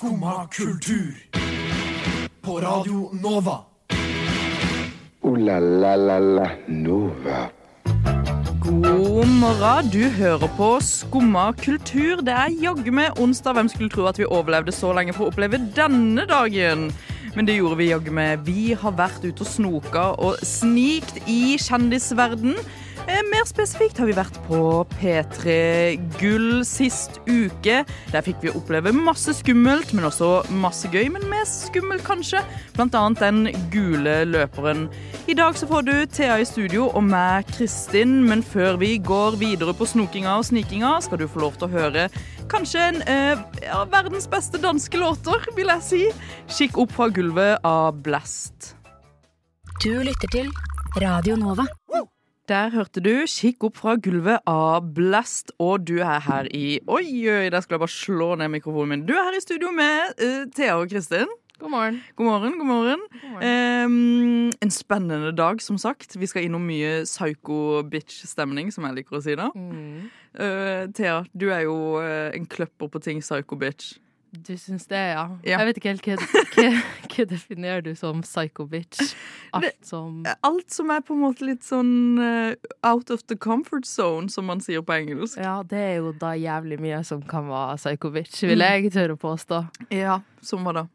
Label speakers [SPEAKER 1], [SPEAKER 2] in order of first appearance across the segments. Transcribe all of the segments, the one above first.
[SPEAKER 1] Skumma kultur. På Radio Nova.
[SPEAKER 2] O-la-la-la-la Nova.
[SPEAKER 3] God morgen, du hører på Skumma kultur. Det er jaggu meg onsdag. Hvem skulle tro at vi overlevde så lenge for å oppleve denne dagen? Men det gjorde vi jaggu meg. Vi har vært ute og snoka og snikt i kjendisverden. Eh, Mer spesifikt har vi vært på P3 Gull sist uke. Der fikk vi oppleve masse skummelt, men også masse gøy. Men mest skummelt, kanskje. Blant annet den gule løperen. I dag så får du Thea i studio og meg, Kristin. Men før vi går videre på snokinga og snikinga, skal du få lov til å høre kanskje en eh, ja, verdens beste danske låter, vil jeg si. Kikk opp fra gulvet av Blast.
[SPEAKER 4] Du lytter til Radio Nova.
[SPEAKER 3] Der hørte du 'Kikk opp fra gulvet' av Blast, og du er her i Oi, oi, der skulle jeg bare slå ned mikrofonen min. Du er her i studio med uh, Thea og Kristin.
[SPEAKER 5] God morgen.
[SPEAKER 3] God morgen, god morgen. Ehm, en spennende dag, som sagt. Vi skal innom mye psycho-bitch-stemning, som jeg liker å si da. Eh, Thea, du er jo eh, en kløpper på ting psycho-bitch.
[SPEAKER 5] Du syns det, ja.
[SPEAKER 3] Ja.
[SPEAKER 5] Jeg vet ikke helt hva, hva, hva definerer du som psycho bitch? Alt
[SPEAKER 3] Det-
[SPEAKER 5] som
[SPEAKER 3] Alt som er på en måte litt sånn uh, out of the comfort zone, som man sier på engelsk.
[SPEAKER 5] Ja, det er jo da jævlig mye som kan være psycho bitch, vil jeg tørre å påstå.
[SPEAKER 3] Ja, som hva da?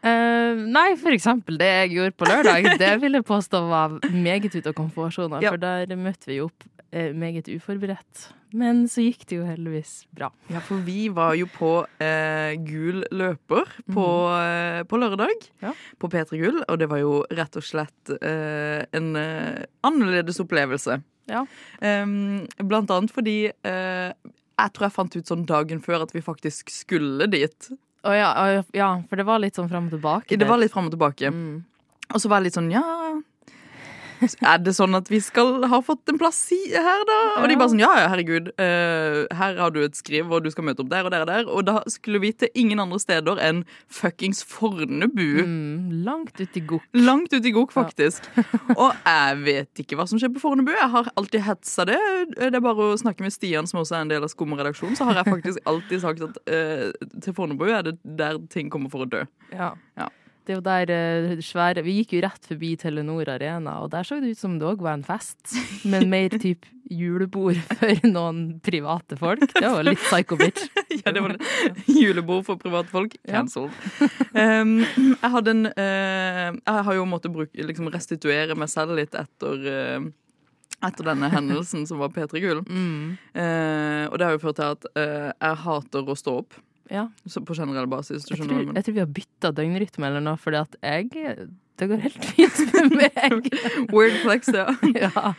[SPEAKER 5] Uh, nei, for eksempel det jeg gjorde på lørdag. Det vil jeg påstå var meget ute av komfortsonen,
[SPEAKER 3] Ja.
[SPEAKER 5] for der møtte vi opp eh, meget uforberedt. Men så gikk det jo heldigvis bra.
[SPEAKER 3] Ja, for vi var jo på eh, gul løper på, eh, på lørdag.
[SPEAKER 5] Ja.
[SPEAKER 3] På P3 Gull, og det var jo rett og slett eh, en eh, annerledes opplevelse.
[SPEAKER 5] Ja.
[SPEAKER 3] Em, blant annet fordi eh, jeg tror jeg fant ut sånn dagen før at vi faktisk skulle dit.
[SPEAKER 5] Å ja, ja, for det var litt sånn fram og tilbake.
[SPEAKER 3] Det var litt fram og tilbake.
[SPEAKER 5] Mm.
[SPEAKER 3] Og så var jeg litt sånn, ja Er det sånn at vi skal ha fått en plass her, da? Og de bare sånn, ja, ja, herregud. eh, her har du et skriv, og du skal møte opp der og der og der. Og da skulle vi til ingen andre steder enn fuckings Fornebu.
[SPEAKER 5] Mm, langt ut i gokk.
[SPEAKER 3] Langt ut i Gok, faktisk. og jeg vet ikke hva som skjer på Fornebu. Jeg har alltid hetsa det. Det er bare å snakke med Stian, som også er en del av Skumma-redaksjonen, så har jeg faktisk alltid sagt at uh, til Fornebu er det der ting kommer for å dø.
[SPEAKER 5] Ja.
[SPEAKER 3] Ja.
[SPEAKER 5] Det er jo der eh, svære Vi gikk jo rett forbi Telenor Arena, og der så det ut som det òg var en fest. Men mer type julebord for noen private folk. Det var litt psycho bitch.
[SPEAKER 3] Ja, det var. Julebord for private
[SPEAKER 5] folk.
[SPEAKER 3] Cancelled. Um, jeg hadde en uh, Jeg har jo måttet bruke, liksom restituere meg selv litt etter uh, etter denne hendelsen som var P3 Gull.
[SPEAKER 5] Mm.
[SPEAKER 3] Eh, og det har jo ført til at eh, jeg hater å stå opp.
[SPEAKER 5] Ja.
[SPEAKER 3] Så på generell basis. Du
[SPEAKER 5] Jeg tror,
[SPEAKER 3] jeg
[SPEAKER 5] tror vi har bytta døgnrytme eller noe, fordi at jeg Det går helt fint med meg.
[SPEAKER 3] Weird flex. Ja.
[SPEAKER 5] ja.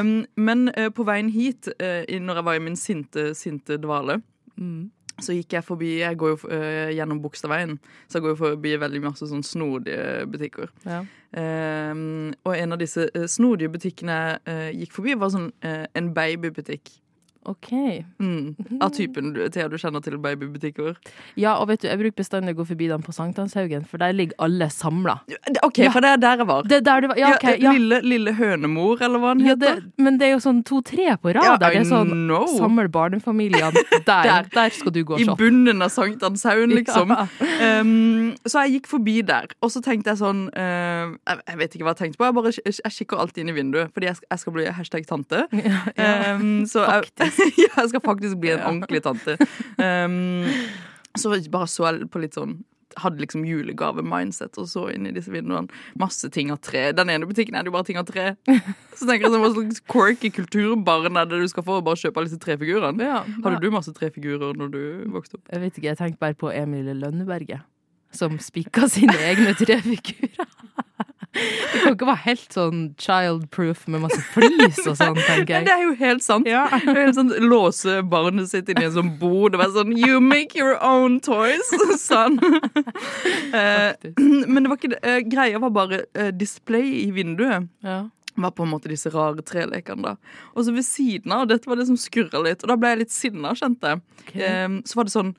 [SPEAKER 3] Um, men uh, på veien hit, uh, når jeg var i min sinte, sinte dvale,
[SPEAKER 5] Mm.
[SPEAKER 3] så gikk jeg forbi Jeg går jo uh, gjennom Bogstadveien, så jeg går jo forbi veldig masse sånn snodige butikker.
[SPEAKER 5] ja.
[SPEAKER 3] Um, og en av disse snodige butikkene jeg gikk forbi, var sånn en babybutikk.
[SPEAKER 5] OK.
[SPEAKER 3] Mm. Av typen Thea, du kjenner til babybutikker?
[SPEAKER 5] Ja, og vet du, jeg bruker bestandig å gå forbi den på Sankthanshaugen, for der ligger alle samla.
[SPEAKER 3] OK,
[SPEAKER 5] Ja.
[SPEAKER 3] for det er der jeg var.
[SPEAKER 5] Det er der du var Ja, okay,
[SPEAKER 3] Ja, Lille, lille hønemor, eller hva den
[SPEAKER 5] ja, det,
[SPEAKER 3] heter.
[SPEAKER 5] men det er jo sånn to-tre på rad. Der det er sånn
[SPEAKER 3] know.
[SPEAKER 5] Samle barnefamiliene. Der,
[SPEAKER 3] Der.
[SPEAKER 5] der skal du gå og
[SPEAKER 3] I bunnen av Sankthanshaugen, liksom. Um, så jeg gikk forbi der, og så tenkte jeg sånn uh, jeg, jeg vet ikke hva jeg tenkte på. Jeg bare jeg kikker alltid inn i vinduet, fordi jeg jeg skal bli hashtag tante. Um, så jeg, ja, jeg skal faktisk bli en ordentlig tante. Um, så bare så jeg på litt sånn hadde liksom julegave-mindset og så inn i disse vinduene. Masse ting av tre. Den ene butikken er det jo bare ting av tre. Så tenker jeg sånn, hva slags quirky kulturbarn er det du skal få? Bare kjøpe disse trefigurene?
[SPEAKER 5] Ja,
[SPEAKER 3] Hadde du masse trefigurer når du vokste opp?
[SPEAKER 5] Jeg vet ikke, jeg tenkte bare på Emilie Lønneberget, som spikka sine egne trefigurer. Det kan ikke være helt sånn child-proof med masse flis og sånn, tenker jeg.
[SPEAKER 3] det er jo helt sant.
[SPEAKER 5] Ja.
[SPEAKER 3] Det helt sånn, Låse barnet sitt inni i en sånn bod og være sånn You make your own toys! Sånn. Eh, men det var ikke det. Eh, greia var bare eh, display i vinduet.
[SPEAKER 5] Ja.
[SPEAKER 3] Var på en måte disse rare trelekene. da Og så ved siden av, og dette var det som skurra litt, og da ble jeg litt sinna, kjente jeg.
[SPEAKER 5] Okay.
[SPEAKER 3] Eh, så var det sånn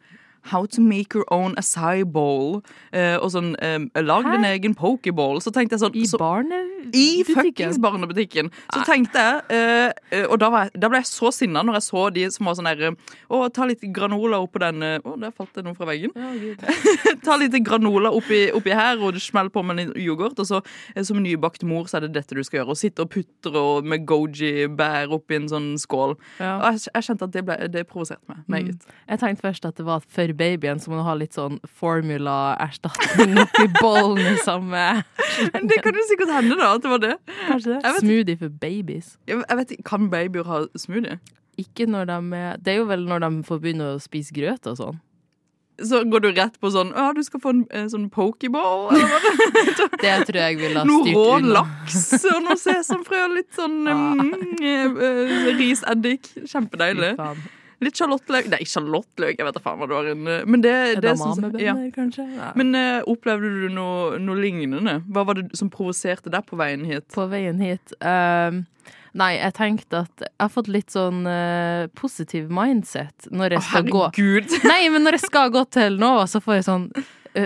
[SPEAKER 3] How to make your own acai bowl. eh, og sånn eh, Lag din egen pokeball. Så tenkte jeg sånn
[SPEAKER 5] I
[SPEAKER 3] så, i fuckings barnebutikken. Så tenkte jeg eh, eh, Og da, var jeg, da ble jeg så sinna når jeg så de som var sånn derre Å, ta litt granola oppå den Å, oh, der falt det noe fra veggen.
[SPEAKER 5] Oh,
[SPEAKER 3] ta litt granola oppi, oppi her, og smell på med en yoghurt. Og så som nybakt mor, så er det dette du skal gjøre. Å sitte og putre og med goji-bær oppi en sånn skål.
[SPEAKER 5] Ja.
[SPEAKER 3] Og jeg, jeg kjente at det, ble, det provoserte meg meget.
[SPEAKER 5] Jeg tenkte først at det var at for babyen så må du ha litt sånn formula-erstatning oppi bollen samme
[SPEAKER 3] det kan jo sikkert hende, da. At det var det.
[SPEAKER 5] Kanskje det? Smoothie for babies.
[SPEAKER 3] Jeg, jeg vet ikke, Kan babyer ha smoothie?
[SPEAKER 5] Ikke når de Det er jo vel når de får begynne å spise grøt og sånn.
[SPEAKER 3] Så går du rett på sånn Å, du skal få en, en sånn pokeball? Eller hva?
[SPEAKER 5] Det tror jeg ville ha
[SPEAKER 3] Noe rå laks og noe sesamfrø og litt sånn
[SPEAKER 5] Ah.
[SPEAKER 3] mm, eh, eh, riseddik. Kjempedeilig. Litt sjalottløk Nei, sjalottløk, jeg vet da faen hva det var. En, men det, det syns jeg ja.
[SPEAKER 5] Kanskje? Ja.
[SPEAKER 3] Men uh, opplevde du noe, noe lignende? Hva var det som provoserte deg på veien hit?
[SPEAKER 5] på veien hit Uh, Nei, jeg tenkte at jeg har fått litt sånn uh, positiv mindset når jeg skal gå
[SPEAKER 3] Herregud!
[SPEAKER 5] Nei, men når jeg skal gå til Nova, så får jeg sånn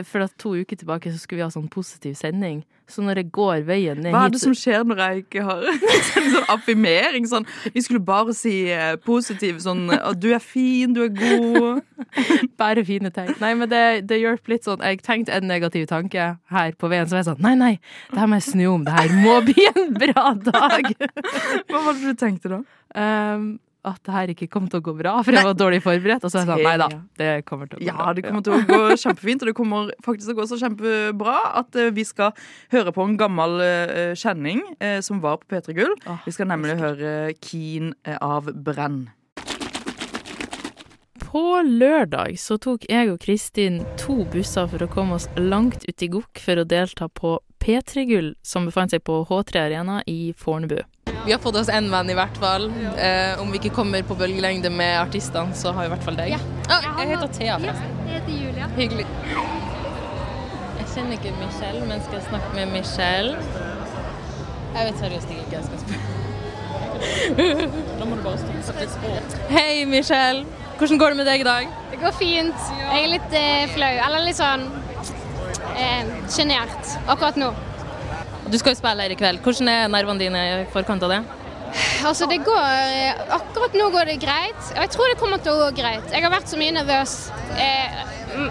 [SPEAKER 5] For at to uker tilbake så skulle vi ha sånn positiv sending. Så når jeg går veien ned
[SPEAKER 3] Hva er det
[SPEAKER 5] hit
[SPEAKER 3] som skjer når jeg ikke har en sånn affirmering? Sånn, vi skulle bare si eh, positiv sånn du er fin, du er god.
[SPEAKER 5] Bare fine ting. Nei, men det, det hjelper litt sånn Jeg tenkte en negativ tanke her på veien, så var jeg sånn Nei, nei, det her må jeg snu om. Det her må bli en bra dag.
[SPEAKER 3] Hva var det du tenkte da?
[SPEAKER 5] Um, at det her ikke kom til å gå bra, for jeg var dårlig forberedt. Og så er jeg sånn, nei da, det kommer til å gå
[SPEAKER 3] Ja,
[SPEAKER 5] bra.
[SPEAKER 3] det kommer til å gå kjempefint, og det kommer faktisk til å gå så kjempebra at eh, vi skal høre på en gammel eh, kjenning eh, som var på P3 Gull. Vi skal nemlig høre Keen av Brenn.
[SPEAKER 5] På lørdag så tok jeg og Kristin to busser for å komme oss langt ut i Gokk for å delta på P3 Gull, som befant seg på H3 Arena i Fornebu. Vi har fått oss én venn i hvert fall. Eh, om vi ikke kommer på bølgelengde med artistene, så har vi i hvert fall deg.
[SPEAKER 6] Ja.
[SPEAKER 5] Ah, jeg heter Thea, forresten.
[SPEAKER 6] Jeg heter Julia.
[SPEAKER 5] Hyggelig. Jeg kjenner ikke Michelle, men skal snakke med Michelle? Jeg vet seriøst ikke hva jeg skal spørre. da må du bare stoppe. Hei, Michelle. Hvordan går det med deg i dag?
[SPEAKER 6] Det går fint. Jeg er litt eh, flau, eller litt sånn eh, akkurat nå.
[SPEAKER 5] Du skal jo spille her i kveld. Hvordan er nervene dine i forkant av det?
[SPEAKER 6] Altså, det går Akkurat nå går det greit. Og jeg tror det kommer til å gå greit. Jeg har vært så mye nervøs eh,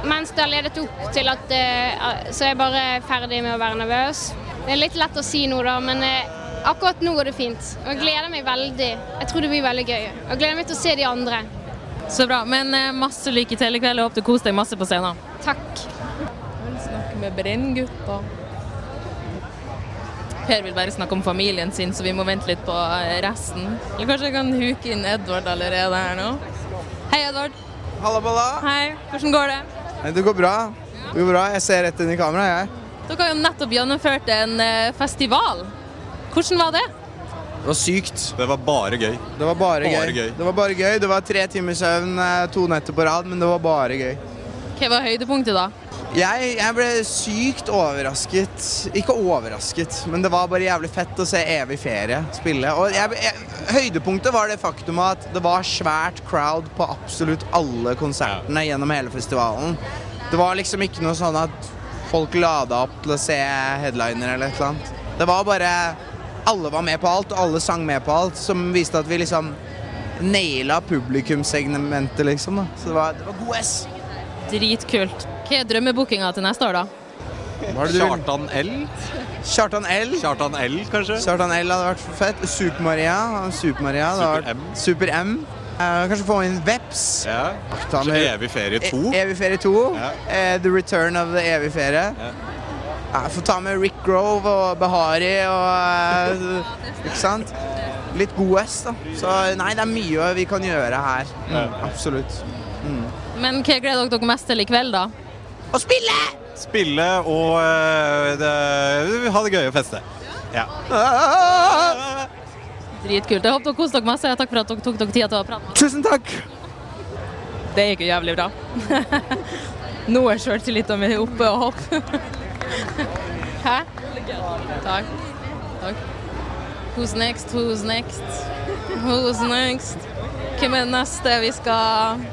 [SPEAKER 6] mens det har ledet opp til at eh, Så jeg er bare ferdig med å være nervøs. Det er litt lett å si nå, da, men eh, akkurat nå går det fint. Og jeg gleder meg veldig. Jeg tror det blir veldig gøy. Og jeg gleder meg til å se de andre.
[SPEAKER 5] Så bra. Men eh, masse lykke til i kveld. Jeg håper du koser deg masse på scenen.
[SPEAKER 6] Takk.
[SPEAKER 5] Jeg vil snakke med Brenngutta. Per vil bare snakke om familien sin, så vi må vente litt på eh, resten. Eller kanskje jeg kan huke inn Edvard allerede her nå? Hei, Edvard.
[SPEAKER 7] Halla, balla.
[SPEAKER 5] Hei. Hvordan går det?
[SPEAKER 7] Det går bra. Det går bra. Jeg ser rett inn i kameraet, jeg.
[SPEAKER 5] Dere har jo nettopp gjennomført en eh, festival. Hvordan var det?
[SPEAKER 7] Det var sykt.
[SPEAKER 8] Det var bare gøy.
[SPEAKER 7] Det var bare,
[SPEAKER 8] Bare
[SPEAKER 7] gøy.
[SPEAKER 8] gøy.
[SPEAKER 7] Det var bare gøy. Det var tre timers søvn eh, to netter på rad, men det var bare gøy.
[SPEAKER 5] Hva var høydepunktet, da?
[SPEAKER 7] Jeg, jeg ble sykt overrasket. Ikke overrasket, men det var bare jævlig fett å se Evig ferie spille. Og jeg, jeg, høydepunktet var det faktum at det var svært crowd på absolutt alle konsertene gjennom hele festivalen. Det var liksom ikke noe sånn at folk lada opp til å se headliner eller et eller annet. Det var bare Alle var med på alt, og alle sang med på alt, som viste at vi liksom naila publikumssegmentet, liksom. da. Så det var, det var god S.
[SPEAKER 5] Dritkult. Hva er drømmebookinga til neste år, da?
[SPEAKER 8] Kjartan L.
[SPEAKER 7] Kjartan L.
[SPEAKER 8] Kjartan L, kanskje?
[SPEAKER 7] Kjartan L hadde vært fett. Super-Maria. Super-Maria.
[SPEAKER 8] Super-M.
[SPEAKER 7] Super-M. Uh, kanskje få inn Veps.
[SPEAKER 8] Ja. Kanskje
[SPEAKER 7] med-
[SPEAKER 8] Evig ferie 2.
[SPEAKER 7] E evig ferie 2.
[SPEAKER 8] Ja.
[SPEAKER 7] Uh, the Return of the Evig ferie.
[SPEAKER 8] Ja.
[SPEAKER 7] Uh, Få ta med Rick Grove og Behari og eh, Ikke sant? Litt god S, da. Så nei, det er mye vi kan gjøre her. Mm, absolutt.
[SPEAKER 5] Men hva gleder dere mest til i kveld, da?
[SPEAKER 7] Å spille!
[SPEAKER 8] Spille og uh, ha det gøy og feste. Ja.
[SPEAKER 7] ja.
[SPEAKER 5] Dritkult. Jeg håper dere koser dere masse. Takk for at dere tok dere tida til å prate.
[SPEAKER 7] Tusen takk!
[SPEAKER 5] Det gikk jo jævlig bra. Nå er sjøltilliten min oppe og hopp. Hæ? Takk. Takk. Who's next? Who's next? Who's next? Hvem er det neste vi skal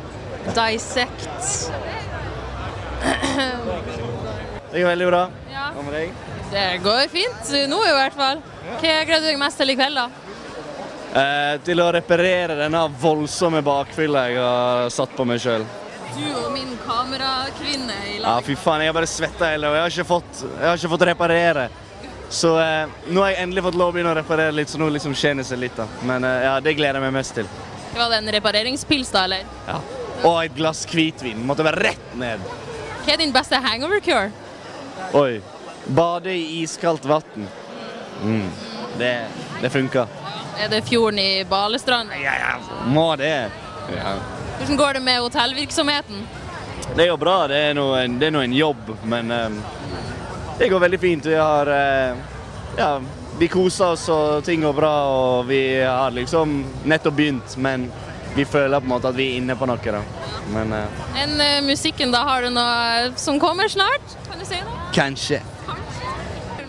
[SPEAKER 9] Dissect.
[SPEAKER 10] Det går veldig bra.
[SPEAKER 9] Ja.
[SPEAKER 10] Hva med deg?
[SPEAKER 9] Det går fint, nå i hvert fall. Hva gleder du deg mest til i kveld, da?
[SPEAKER 10] Eh, til å reparere denne voldsomme bakfylla jeg har satt på meg sjøl.
[SPEAKER 9] Du og min kamerakvinne i
[SPEAKER 10] Ja, fy faen, jeg har bare svetta hele og jeg har ikke fått, har ikke fått reparere. Så eh, nå har jeg endelig fått lov å begynne å reparere litt, så nå liksom skjener seg litt. da. Men eh, ja, det gleder jeg meg mest til.
[SPEAKER 9] Var det en repareringspils, da, eller?
[SPEAKER 10] Ja. Og et glass hvitvin. Måtte være rett ned.
[SPEAKER 9] Hva er din beste hangover cure?
[SPEAKER 10] Oi. Bade i iskaldt vann. Mm. Det, det funker.
[SPEAKER 9] Er det fjorden i Balestrand?
[SPEAKER 10] Ja, ja. Må det. Ja.
[SPEAKER 9] Hvordan går det med hotellvirksomheten?
[SPEAKER 10] Det går bra. Det er nå en, en jobb, men um, det går veldig fint. Vi har uh, Ja, vi koser oss og ting går bra, og vi har liksom nettopp begynt, men vi føler på en måte at vi er inne på noe, da. Men uh,
[SPEAKER 9] Enn uh, musikken, da? Har du noe som kommer snart? Kan du si noe?
[SPEAKER 10] kanskje. Kanskje.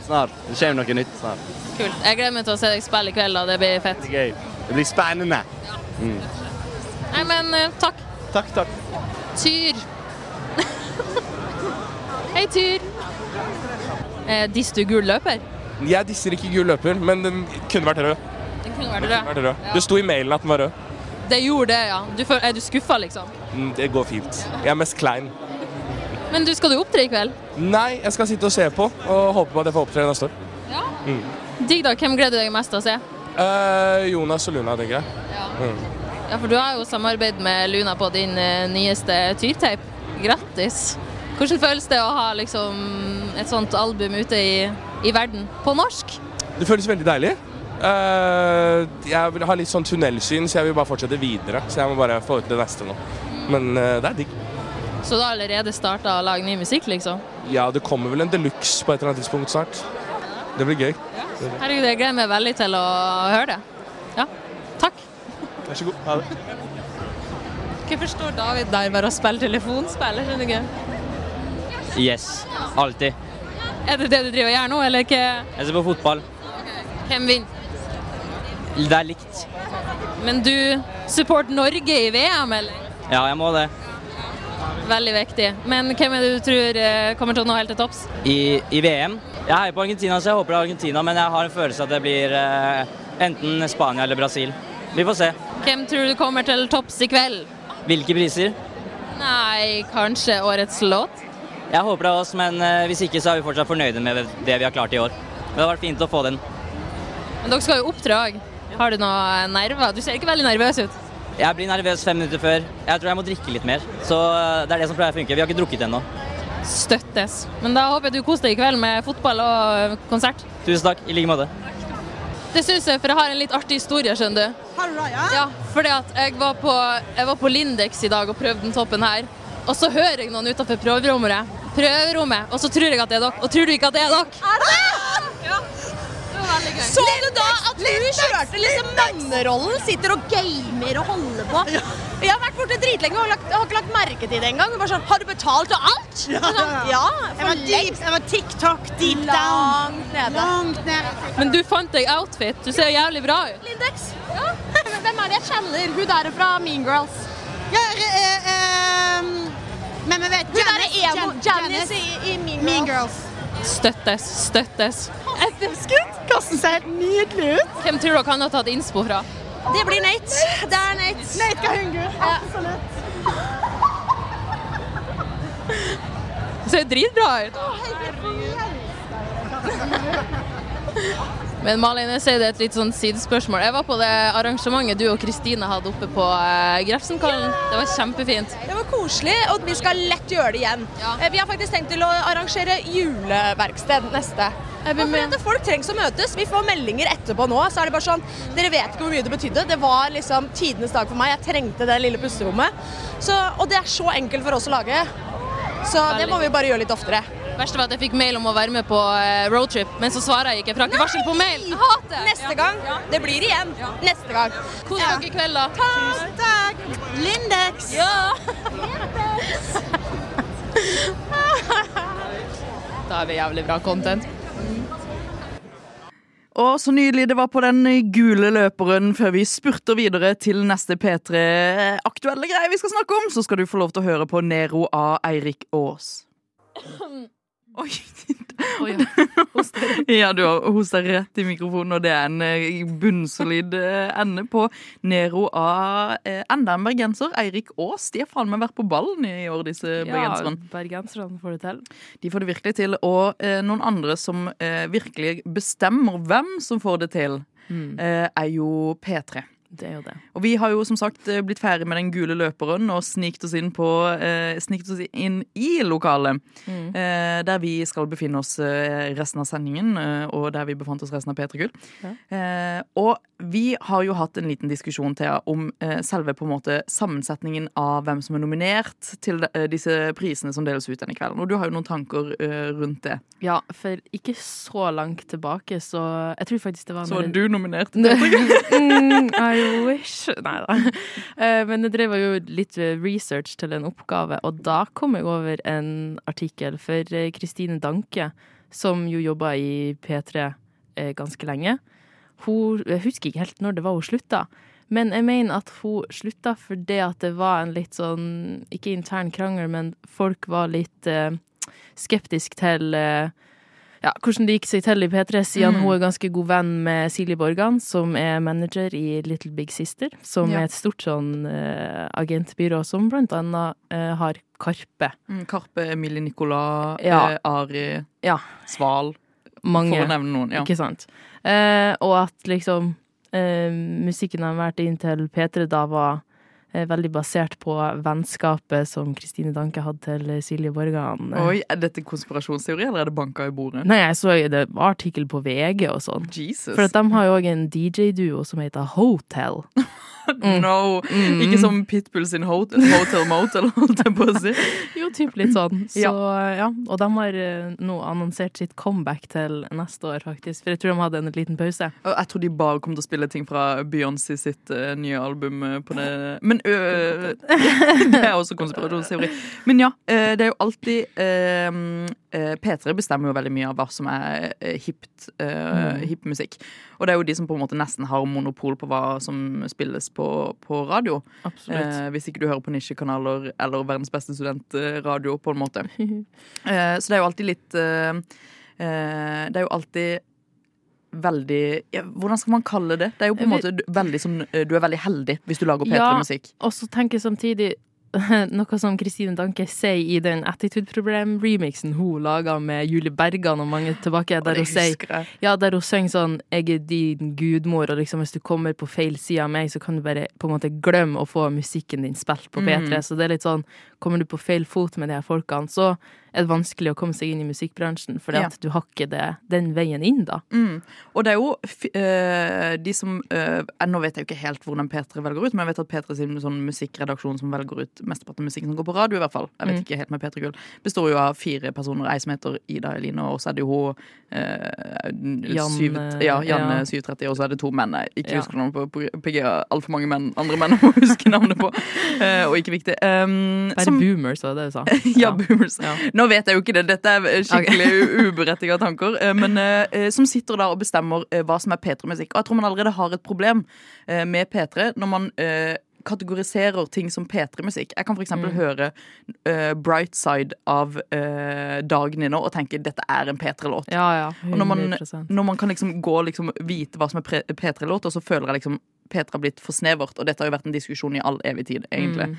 [SPEAKER 10] Snart. Det kommer noe nytt snart.
[SPEAKER 9] Kult. Jeg gleder meg til å se deg spille i kveld, da. Det blir fett.
[SPEAKER 10] Det blir gøy. Det blir spennende. Mm.
[SPEAKER 9] Nei, men uh, takk.
[SPEAKER 10] Takk, takk.
[SPEAKER 9] Tyr. Hei, Tyr. Eh, Disser du gul løper?
[SPEAKER 11] Jeg disser ikke gul løper, men den kunne vært rød.
[SPEAKER 9] Den kunne vært
[SPEAKER 11] Vært
[SPEAKER 9] rød.
[SPEAKER 11] rød. Det sto i mailen at den var rød.
[SPEAKER 9] Det gjorde det, ja. Du er du skuffa, liksom?
[SPEAKER 11] Mm, Det går fint. Jeg er mest klein.
[SPEAKER 9] Men du, skal du opptre i kveld?
[SPEAKER 11] Nei, jeg skal sitte og se på og håpe på at jeg får opptre neste år.
[SPEAKER 9] Ja.
[SPEAKER 11] Mm.
[SPEAKER 9] Digg, da. Hvem gleder du deg mest til å se?
[SPEAKER 11] Eh, Jonas og Luna, tenker jeg.
[SPEAKER 9] Ja.
[SPEAKER 11] Mm.
[SPEAKER 9] Ja, for du har jo samarbeidet med Luna på din eh, nyeste Tyrtape. Grattis. Hvordan føles det å ha liksom et sånt album ute i, i verden på norsk?
[SPEAKER 11] Det føles veldig deilig. Eh, jeg vil ha litt sånn tunnelsyn, så jeg vil bare fortsette videre. Så jeg må bare få ut det neste nå. Men eh, det er digg.
[SPEAKER 9] Så du har allerede starta å lage ny musikk, liksom?
[SPEAKER 11] Ja, det kommer vel en deluxe på et eller annet tidspunkt snart. Det blir gøy.
[SPEAKER 9] Herregud, jeg gleder meg veldig til å høre det. Ja, takk.
[SPEAKER 11] Vær så god. Ha det.
[SPEAKER 9] Hvorfor står David der bare og spiller telefonspill? Er skjønner ikke.
[SPEAKER 12] Yes, alltid.
[SPEAKER 9] Er det det du driver og gjør nå, eller hva?
[SPEAKER 12] Jeg ser på fotball.
[SPEAKER 9] Hvem vinner?
[SPEAKER 12] Det er likt.
[SPEAKER 9] Men du supporter Norge i VM, eller?
[SPEAKER 12] Ja, jeg må det.
[SPEAKER 9] Veldig viktig. Men hvem er det du tror eh, kommer til å nå helt til topps?
[SPEAKER 12] I, I VM. Jeg heier på Argentina, så jeg håper det er Argentina, men jeg har en følelse at det blir eh, enten Spania eller Brasil. Vi får se.
[SPEAKER 9] Hvem tror du kommer til topps i kveld?
[SPEAKER 12] Hvilke priser?
[SPEAKER 9] Nei, kanskje årets låt?
[SPEAKER 12] Jeg håper det er oss, men eh, hvis ikke så er vi fortsatt fornøyde med det vi har klart i år. Men det har vært fint å få den.
[SPEAKER 9] Men dere skal jo opptre òg. Har du noen nerver? Du ser ikke veldig nervøs ut.
[SPEAKER 12] Jeg blir nervøs fem minutter før. Jeg tror jeg må drikke litt mer. Så eh, det er det som pleier å funke. Vi har ikke drukket ennå.
[SPEAKER 9] Støttes. Men da håper jeg du koser deg i kveld med fotball og konsert.
[SPEAKER 12] Tusen takk. I like måte.
[SPEAKER 9] Det syns jeg, for jeg har en litt artig historie, skjønner du.
[SPEAKER 13] Har du det, ja?
[SPEAKER 9] Ja, fordi at jeg var på, jeg var på Lindex i dag og prøvde den toppen her. Og så hører jeg noen utenfor prøverommet. Prøverommet, og så tror jeg at det er dere. Og tror du ikke at det er dere?
[SPEAKER 13] Er det Så du da at hun kjørte liksom mannerollen, sitter og gamer og holder på? Jeg har vært borte dritlenge og lagt, har ikke lagt merke til det engang. Bare sånn, har du betalt og alt?
[SPEAKER 14] Ja,
[SPEAKER 13] Sånn,
[SPEAKER 14] ja. Jeg var deep- jeg var TikTok deep down.
[SPEAKER 13] Langt nede.
[SPEAKER 14] Langt nede.
[SPEAKER 9] Men du fant deg outfit. Du ser jævlig bra ut.
[SPEAKER 13] Lindex. Ja. Hvem er det jeg kjenner? Hun der fra Mean Girls.
[SPEAKER 14] Ja, eh, eh, men vi vet
[SPEAKER 13] Hun der er
[SPEAKER 14] Janice-
[SPEAKER 13] emo. Janice i, i Mean Girls.
[SPEAKER 14] Mean Girls.
[SPEAKER 9] Støttes, støttes.
[SPEAKER 14] Etterskudd. Karsten ser helt nydelig ut.
[SPEAKER 9] Hvem tror dere han har tatt innspo fra?
[SPEAKER 13] Det blir Nate. Det er Nate.
[SPEAKER 14] Nate Kahungu, Absolutt.
[SPEAKER 9] Det ser dritbra ut. Men Malin, jeg sier det er et litt sånn sidespørsmål. Jeg var på det arrangementet du og Kristine hadde oppe på uh, Grefsenkollen. Det var kjempefint.
[SPEAKER 13] Det var koselig, og vi skal lett gjøre det igjen. Ja. Vi har faktisk tenkt til å arrangere juleverksted neste. At folk trengs å møtes. Vi får meldinger etterpå nå, så er det bare sånn Dere vet ikke hvor mye det betydde. Det var liksom tidenes dag for meg. Jeg trengte det lille pusterommet. Så, og det er så enkelt for oss å lage. Så det må vi bare gjøre litt oftere.
[SPEAKER 9] Verste var at jeg fikk mail om å være med på eh, roadtrip, men så svarer jeg ikke. For jeg har ikke varsel på mail. Jeg hater.
[SPEAKER 13] Neste gang. Det blir igjen. Neste gang.
[SPEAKER 9] Kos dere i kveld, da.
[SPEAKER 13] Tusen takk.
[SPEAKER 14] Lindex.
[SPEAKER 9] Ja. Da er vi jævlig bra content.
[SPEAKER 3] Og så nydelig det var på den gule løperen før vi spurter videre til neste P3-aktuelle greie vi skal snakke om, så skal du få lov til å høre på Nero av Eirik Aas. Oi. ja, du har hosta rett i mikrofonen, og det er en eh, bunnsolid eh, ende på Nero av eh, enda en bergenser, Eirik Aas. De har faen meg vært på ballen i år, disse bergenserne.
[SPEAKER 5] Ja, bergenserne får det til.
[SPEAKER 3] De får det virkelig til. Og eh, noen andre som eh, virkelig bestemmer hvem som får det til,
[SPEAKER 5] Mm.
[SPEAKER 3] eh, er jo P3.
[SPEAKER 5] Det er jo det.
[SPEAKER 3] Og vi har jo som sagt eh, blitt ferdig med den gule løperen og snikt oss inn, på, eh, snikt oss inn i lokalet.
[SPEAKER 5] Mm.
[SPEAKER 3] Eh, der vi skal befinne oss eh, resten av sendingen, eh, og der vi befant oss resten av P3 Gull.
[SPEAKER 5] Ja.
[SPEAKER 3] Eh, og vi har jo hatt en liten diskusjon Thea, om selve på en måte sammensetningen av hvem som er nominert til de, disse prisene som deles ut denne kvelden. Og du har jo noen tanker rundt det.
[SPEAKER 5] Ja, for ikke så langt tilbake, så Jeg tror faktisk det var
[SPEAKER 3] Så er du nominert?
[SPEAKER 5] mm, Wish Nei da. Eh, Men jeg drev jo litt research til en oppgave, og da kom jeg over en artikkel for eh, Kristine Danke, som jo jobba i P3 eh, ganske lenge. Hun, jeg husker ikke helt når det var hun slutta, men jeg mener at hun slutta fordi at det var en litt sånn Ikke intern krangel, men folk var litt eh, skeptisk til eh, ja, hvordan det gikk seg til i P3, siden
[SPEAKER 3] Mm.
[SPEAKER 5] hun er ganske god venn med Silje Borgan, som er manager i Little Big Sister, som
[SPEAKER 3] Ja.
[SPEAKER 5] er et stort sånn uh, agentbyrå som blant annet uh, har Karpe.
[SPEAKER 3] Mm, Karpe, Emilie Nicolas,
[SPEAKER 5] Ja.
[SPEAKER 3] eh, Ari,
[SPEAKER 5] Ja.
[SPEAKER 3] Sval.
[SPEAKER 5] Mange.
[SPEAKER 3] For å nevne noen. Ja.
[SPEAKER 5] Ikke sant? Uh, og at liksom eh, musikken har vært inn til P3 da var eh, veldig basert på vennskapet som Kristine Danke hadde til Silje Borgan.
[SPEAKER 3] Oi, Er dette konspirasjonsteori, eller er det banka i bordet?
[SPEAKER 5] Nei, jeg så det var artikkel på VG og sånn.
[SPEAKER 3] Jesus.
[SPEAKER 5] For de har jo òg en DJ-duo som heter Hotel.
[SPEAKER 3] No!
[SPEAKER 5] Mm.
[SPEAKER 3] Ikke som Pitbull sin Hotel, hotel Motel, holdt jeg på å si.
[SPEAKER 5] Jo, typ litt sånn. Så
[SPEAKER 3] Ja.
[SPEAKER 5] Og de har eh, nå annonsert sitt comeback til neste år, faktisk. For jeg tror de hadde en liten pause.
[SPEAKER 3] Jeg tror de bare kom til å spille ting fra Beyoncé sitt uh, nye album eh, på det Men ø, Det er også konspirasjonsteori. Men ja, det er jo alltid eh, P3 bestemmer jo veldig mye av hva som er hipt, eh,
[SPEAKER 5] Mm.
[SPEAKER 3] hipp musikk. Og det er jo de som på en måte nesten har monopol på hva som spilles på, på radio. Eh, hvis ikke du hører på nisjekanaler eller verdens beste studentradio, på en måte. Eh, så det er jo alltid litt eh, eh, Det er jo alltid veldig ja, Hvordan skal man kalle det? Det er jo på en måte veldig sånn Du er veldig heldig hvis du lager P3-musikk.
[SPEAKER 5] Ja, og så tenker jeg samtidig noe som Kristine Danke sier i den Attitude Problem-remixen hun laga med Julie Bergan og mange tilbake, der hun sier. Ja, der hun synger sånn 'Jeg er din gudmor', og liksom hvis du kommer på feil side av meg, så kan du bare på en måte glemme å få musikken din spilt på P3.
[SPEAKER 3] Mm.
[SPEAKER 5] Så det er litt sånn Kommer du på feil fot med de her folkene, så er det vanskelig å komme seg inn i musikkbransjen, for
[SPEAKER 3] Ja.
[SPEAKER 5] at du har ikke det, den veien inn, da.
[SPEAKER 3] Mm. Og det er jo eh, de som øh, Nå vet jeg jo ikke helt hvordan P3 velger ut, men jeg vet at P3 sin sånn musikkredaksjon som velger ut mesteparten av musikken som går på radio, i hvert fall. Jeg vet
[SPEAKER 5] Mm.
[SPEAKER 3] ikke helt med P3 Gull. Består jo av fire personer. Ei som heter Ida Eline, og så er det jo hun eh,
[SPEAKER 5] Janne-
[SPEAKER 3] syv, ja, Janne
[SPEAKER 5] ja.
[SPEAKER 3] 730, og så er det to menn. Jeg ikke
[SPEAKER 5] Ja.
[SPEAKER 3] husker navnet på. på PG har altfor mange menn, andre menn å huske navnet på. Eh, og ikke viktig. Um,
[SPEAKER 5] Bare
[SPEAKER 3] som-
[SPEAKER 5] boomers, var det det du sa?
[SPEAKER 3] ja, boomers. Nå vet jeg jo ikke det, dette er skikkelig okay. uberettiga tanker. eh, Men eh, som sitter der og bestemmer eh, hva som er P3-musikk. Og jeg tror man allerede har et problem eh, med P3 når man eh, kategoriserer ting som P3-musikk. Jeg kan f.eks.
[SPEAKER 5] Mm.
[SPEAKER 3] høre uh, Bright Side av uh, Dagny nå og tenke dette er en P3-låt.
[SPEAKER 5] Ja, ja.
[SPEAKER 3] Og når man, når man kan liksom gå og liksom vite hva som er P3-låt, og så føler jeg liksom P3 har blitt for snevert. Og dette har jo vært en diskusjon i all evig tid, egentlig.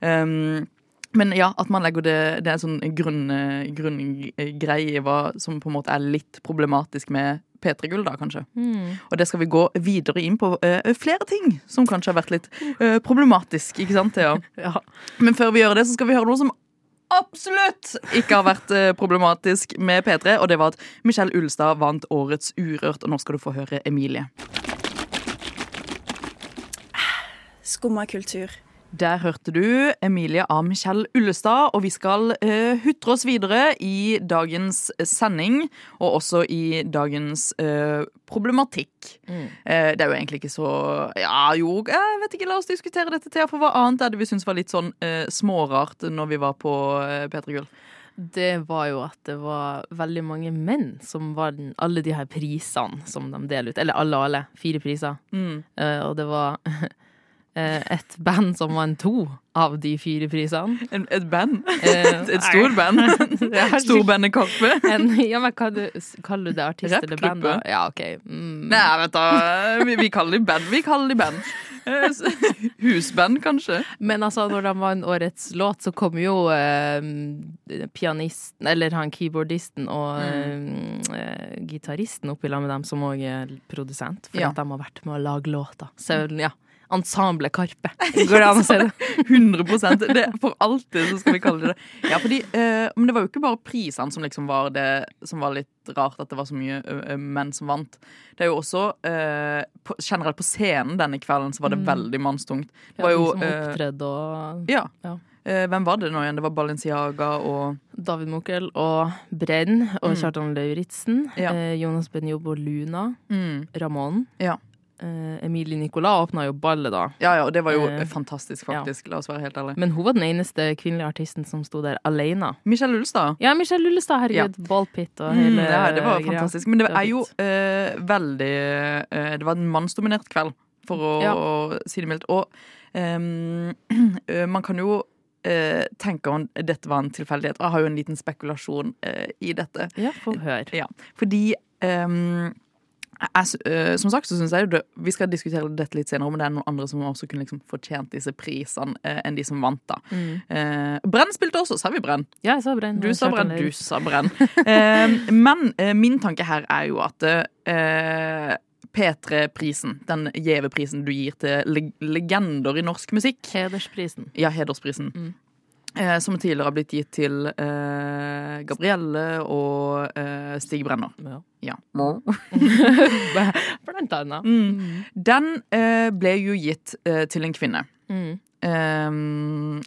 [SPEAKER 3] Um, men ja, at man legger det Det er en sånn grunngreie grunn, hva som på en måte er litt problematisk med P3 Gull, da, kanskje.
[SPEAKER 5] Mm.
[SPEAKER 3] Og det skal vi gå videre inn på uh, flere ting som kanskje har vært litt uh, problematisk, ikke sant, Thea?
[SPEAKER 5] Ja.
[SPEAKER 3] Men før vi gjør det, så skal vi høre noe som absolutt ikke har vært uh, problematisk med P3, og det var at Michelle Ulstad vant Årets Urørt, og nå skal du få høre Emilie.
[SPEAKER 15] Skumma kultur.
[SPEAKER 3] Der hørte du Emilie Am Kjell Ullestad, og vi skal uh, hutre oss videre i dagens sending, og også i dagens uh, problematikk.
[SPEAKER 5] Mm.
[SPEAKER 3] Uh, det er jo egentlig ikke så Ja, jo, jeg vet ikke, la oss diskutere dette, Thea, for hva annet er det vi syns var litt sånn eh, smårart når vi var på eh, P3 Gull?
[SPEAKER 5] det var jo at det var veldig mange menn som vant alle de her prisene som de deler ut. Eller alle, alle. Fire priser.
[SPEAKER 3] Mm.
[SPEAKER 5] Uh, og det var eh, et band som vant to av de fire prisene.
[SPEAKER 3] En, et band?
[SPEAKER 5] Eh,
[SPEAKER 3] et stort band? Storbandet Karpe?
[SPEAKER 5] Ja, men hva du, kaller du det? Artist eller band? da? Ja, OK. Mm.
[SPEAKER 3] Nei, vet du, vi, vi kaller de band. Vi kaller de band. Eh, Husband, kanskje.
[SPEAKER 5] Men altså, når de vant årets låt, så kom jo eh, pianisten, eller han keyboardisten og eh, gitaristen opp i lag med dem som òg er produsent, for
[SPEAKER 3] Ja.
[SPEAKER 5] at de har vært med å lage låter. Så ja, Ensemble Karpe. Går det an å si det?
[SPEAKER 3] 100 det, For alltid så skal vi kalle det det. Ja, fordi, eh, men det var jo ikke bare prisene som liksom var det som var litt rart, at det var så mye ø, menn som vant. Det er jo også eh, på, Generelt på scenen denne kvelden så var det
[SPEAKER 5] Mm.
[SPEAKER 3] veldig mannstungt. Det var jo ja,
[SPEAKER 5] som
[SPEAKER 3] eh,
[SPEAKER 5] opptredde og
[SPEAKER 3] Ja.
[SPEAKER 5] Ja.
[SPEAKER 3] Eh, hvem var det nå igjen? Det var Balenciaga og
[SPEAKER 5] David Mokel og Brenn og
[SPEAKER 3] Mm.
[SPEAKER 5] Kjartan Lauritzen.
[SPEAKER 3] Ja.
[SPEAKER 5] Eh, Jonas Benjob og Luna.
[SPEAKER 3] Mm.
[SPEAKER 5] Ramón.
[SPEAKER 3] Ja.
[SPEAKER 5] Eh, Emilie Nicolas åpna jo ballet da.
[SPEAKER 3] Ja, ja, og det var jo
[SPEAKER 5] Eh,
[SPEAKER 3] fantastisk, faktisk. La oss være helt ærlige.
[SPEAKER 5] Men hun var den eneste kvinnelige artisten som sto der alene.
[SPEAKER 3] Michelle Ullestad.
[SPEAKER 5] Ja, Michelle Ullestad, herregud. Ballpit og hele
[SPEAKER 3] Mm, ja, det var
[SPEAKER 5] greia.
[SPEAKER 3] fantastisk. Men det
[SPEAKER 5] var
[SPEAKER 3] er jo eh, veldig eh, Det var en mannsdominert kveld, for å,
[SPEAKER 5] Ja.
[SPEAKER 3] å si det mildt. Og ehm, eh, man kan jo eh, tenke om dette var en tilfeldighet. Og jeg har jo en liten spekulasjon eh, i dette.
[SPEAKER 5] Ja, få høre.
[SPEAKER 3] Ja, fordi ehm, jeg, eh, som sagt så synes jeg jo Vi skal diskutere dette litt senere, men det er noen andre som også kunne liksom fortjent disse prisene eh, enn de som vant. da.
[SPEAKER 5] Mm.
[SPEAKER 3] Eh, Brenn spilte også, sa vi Brenn?
[SPEAKER 5] Ja, jeg sa Brenn.
[SPEAKER 3] Du sa Brenn, du sa Brenn. Eh, men eh, min tanke her er jo at eh, P3-prisen, den gjeve prisen du gir til leg legender i norsk musikk
[SPEAKER 5] Hedersprisen.
[SPEAKER 3] Ja, hedersprisen.
[SPEAKER 5] Mm.
[SPEAKER 3] Eh, som tidligere har blitt gitt til eh, Gabrielle og eh, Stig Brenner.
[SPEAKER 5] Ja.
[SPEAKER 3] Ja.
[SPEAKER 5] Blant annet.
[SPEAKER 3] Mm. Den eh, ble jo gitt eh, til en kvinne.
[SPEAKER 5] Mm.
[SPEAKER 3] Eh,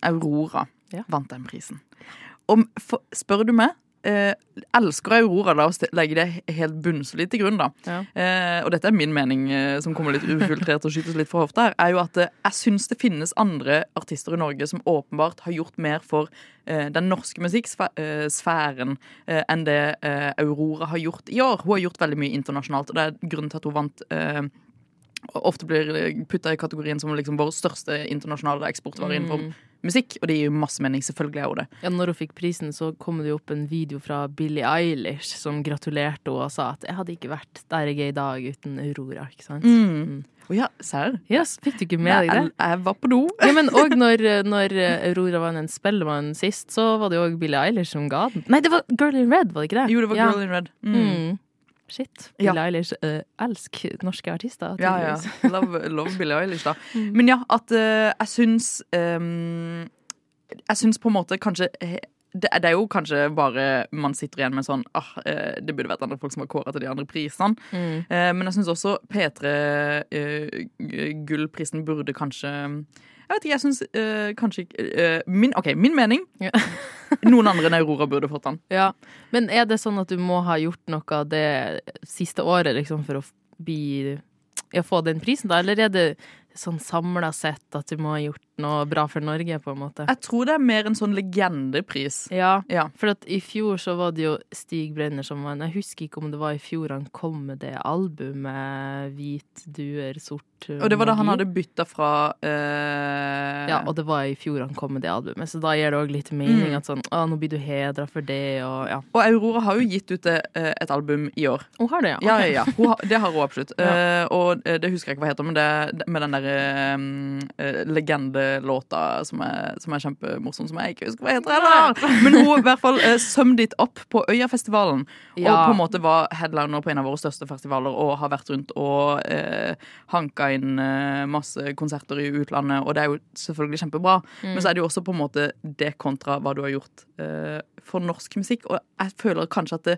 [SPEAKER 3] Aurora
[SPEAKER 5] Ja.
[SPEAKER 3] vant den prisen. Om, for, spør du meg, eh, elsker Aurora, la oss legge det helt bunnsolid til grunn, da.
[SPEAKER 5] Ja.
[SPEAKER 3] Eh, og dette er min mening, eh, som kommer litt ufiltrert og skytes litt fra hofta her, er jo at eh, jeg syns det finnes andre artister i Norge som åpenbart har gjort mer for eh, den norske musikksfæren eh, enn det Aurora har gjort i år. Hun har gjort veldig mye internasjonalt, og det er grunnen til at hun vant eh, ofte blir putta i kategorien som liksom vår største internasjonale eksportvare innenfor
[SPEAKER 5] Mm.
[SPEAKER 3] musikk. Og det gir jo masse mening. Selvfølgelig er hun det.
[SPEAKER 5] Ja, når hun fikk prisen, så kom det jo opp en video fra Billie Eilish som gratulerte henne og sa at 'jeg hadde ikke vært der jeg er i dag uten Aurora'. ikke sant?
[SPEAKER 3] Mm. Å ja, serr?
[SPEAKER 5] Yes, fikk du ikke med deg det?
[SPEAKER 3] Jeg, jeg var på do.
[SPEAKER 5] Ja, men òg når, når Aurora vant en Spellemann sist, så var det jo òg Billie Eilish som ga den. Nei, det var Girl in Red, var det ikke det?
[SPEAKER 3] Jo, det var
[SPEAKER 5] Ja.
[SPEAKER 3] Girl in Red. Mm.
[SPEAKER 5] Shit.
[SPEAKER 3] Ja.
[SPEAKER 5] Billie Eilish uh, elsker norske artister.
[SPEAKER 3] Ja, ja. Love, love Billie Eilish, da.
[SPEAKER 5] Mm.
[SPEAKER 3] Men ja, at uh, jeg syns um, Jeg syns på en måte kanskje det, det er jo kanskje bare man sitter igjen med sånn ah, Det burde vært andre folk som var kåra til de andre prisene.
[SPEAKER 5] Mm.
[SPEAKER 3] Men jeg syns også P3-gullprisen burde kanskje Jeg vet ikke, jeg syns eh, kanskje ikke eh, min, OK, min mening.
[SPEAKER 5] Ja.
[SPEAKER 3] Noen andre enn Aurora burde fått den.
[SPEAKER 5] Ja, Men er det sånn at du må ha gjort noe av det siste året liksom, for å bli ja, få den prisen, da? Eller er det sånn samla sett at du må ha gjort noe bra for Norge, på en måte?
[SPEAKER 3] Jeg tror det er mer en sånn legendepris.
[SPEAKER 5] Ja,
[SPEAKER 3] Ja.
[SPEAKER 5] for i fjor så var det jo Stig Brenner som vant. Jeg husker ikke om det var i fjor han kom med det albumet Hvit duer, sort
[SPEAKER 3] Og det var da han hadde bytta fra eh,
[SPEAKER 5] Ja, og det var i fjor han kom med det albumet, så da gir det òg litt mening
[SPEAKER 3] Mm.
[SPEAKER 5] at sånn Å, nå blir du hedra for det, og ja.
[SPEAKER 3] Og Aurora har jo gitt ut eh, et album i år.
[SPEAKER 5] Hun har det, ja.
[SPEAKER 3] Ja, ja, ja. Hun har, det har hun absolutt.
[SPEAKER 5] Ja.
[SPEAKER 3] Eh, og eh, det husker jeg ikke hva heter, men det med den derre uh, legendelåta som er, som er kjempemorsom, som jeg ikke husker hva heter heller. Men hun i hvert fall uh, summed it up på Øyafestivalen. Og på en måte var headliner på en av våre største festivaler og har vært rundt og uh, hanka inn eh, masse konserter i utlandet, og det er jo selvfølgelig kjempebra.
[SPEAKER 5] Mm.
[SPEAKER 3] Men så er det jo også på en måte det kontra hva du har gjort eh, for norsk musikk. Og jeg føler kanskje at det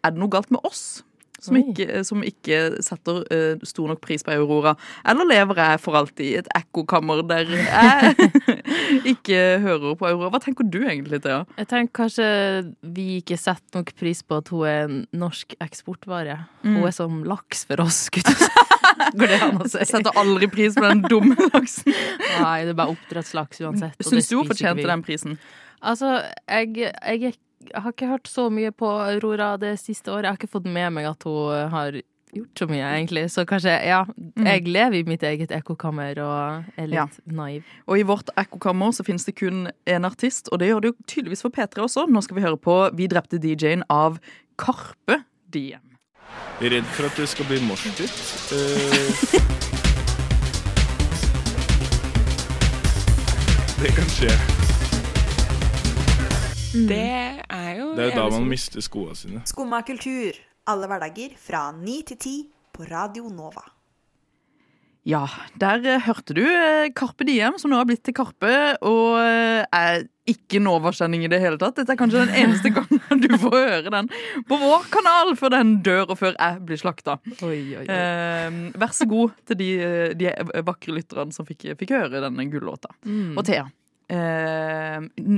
[SPEAKER 3] er det noe galt med oss? Som ikke, som ikke setter uh, stor nok pris på Aurora. Eller lever jeg for alltid i et ekkokammer der jeg ikke hører på Aurora? Hva tenker du egentlig, Thea?
[SPEAKER 5] Jeg tenker kanskje vi ikke setter nok pris på at hun er en norsk eksportvare.
[SPEAKER 3] Mm.
[SPEAKER 5] Hun er som laks for oss, gutter. Går det an å si?
[SPEAKER 3] Setter aldri pris på den dumme laksen.
[SPEAKER 5] Nei, det er bare oppdrettslaks uansett.
[SPEAKER 3] Syns du hun fortjente den prisen?
[SPEAKER 5] Altså, jeg, jeg er jeg har ikke hørt så mye på Aurora det siste året. Jeg har ikke fått med meg at hun har gjort så mye, egentlig. Så kanskje, ja. Jeg lever i mitt eget ekkokammer og er litt
[SPEAKER 3] Ja.
[SPEAKER 5] naiv.
[SPEAKER 3] Og i vårt ekkokammer så finnes det kun én artist, og det gjør det jo tydeligvis for P3 også. Nå skal vi høre på Vi drepte DJ-en av Karpe Diem.
[SPEAKER 16] Redd for at det skal bli moshpit. Eh, det kan skje.
[SPEAKER 17] Det er jo
[SPEAKER 16] Det er jo da man mister skoene sine.
[SPEAKER 18] Skumma kultur. Alle hverdager fra 9 til 10 på Radio Nova.
[SPEAKER 3] Ja, der eh, hørte du eh, Karpe Diem, som nå har blitt til Karpe, og eh, er ikke Nova-kjenning i det hele tatt. Dette er kanskje den eneste gangen du får høre den på vår kanal før den dør, og før jeg blir slakta. Eh, vær så god til de, de vakre lytterne som fikk, fikk høre denne gullåta.
[SPEAKER 5] Mm.
[SPEAKER 3] Og Thea. Eh,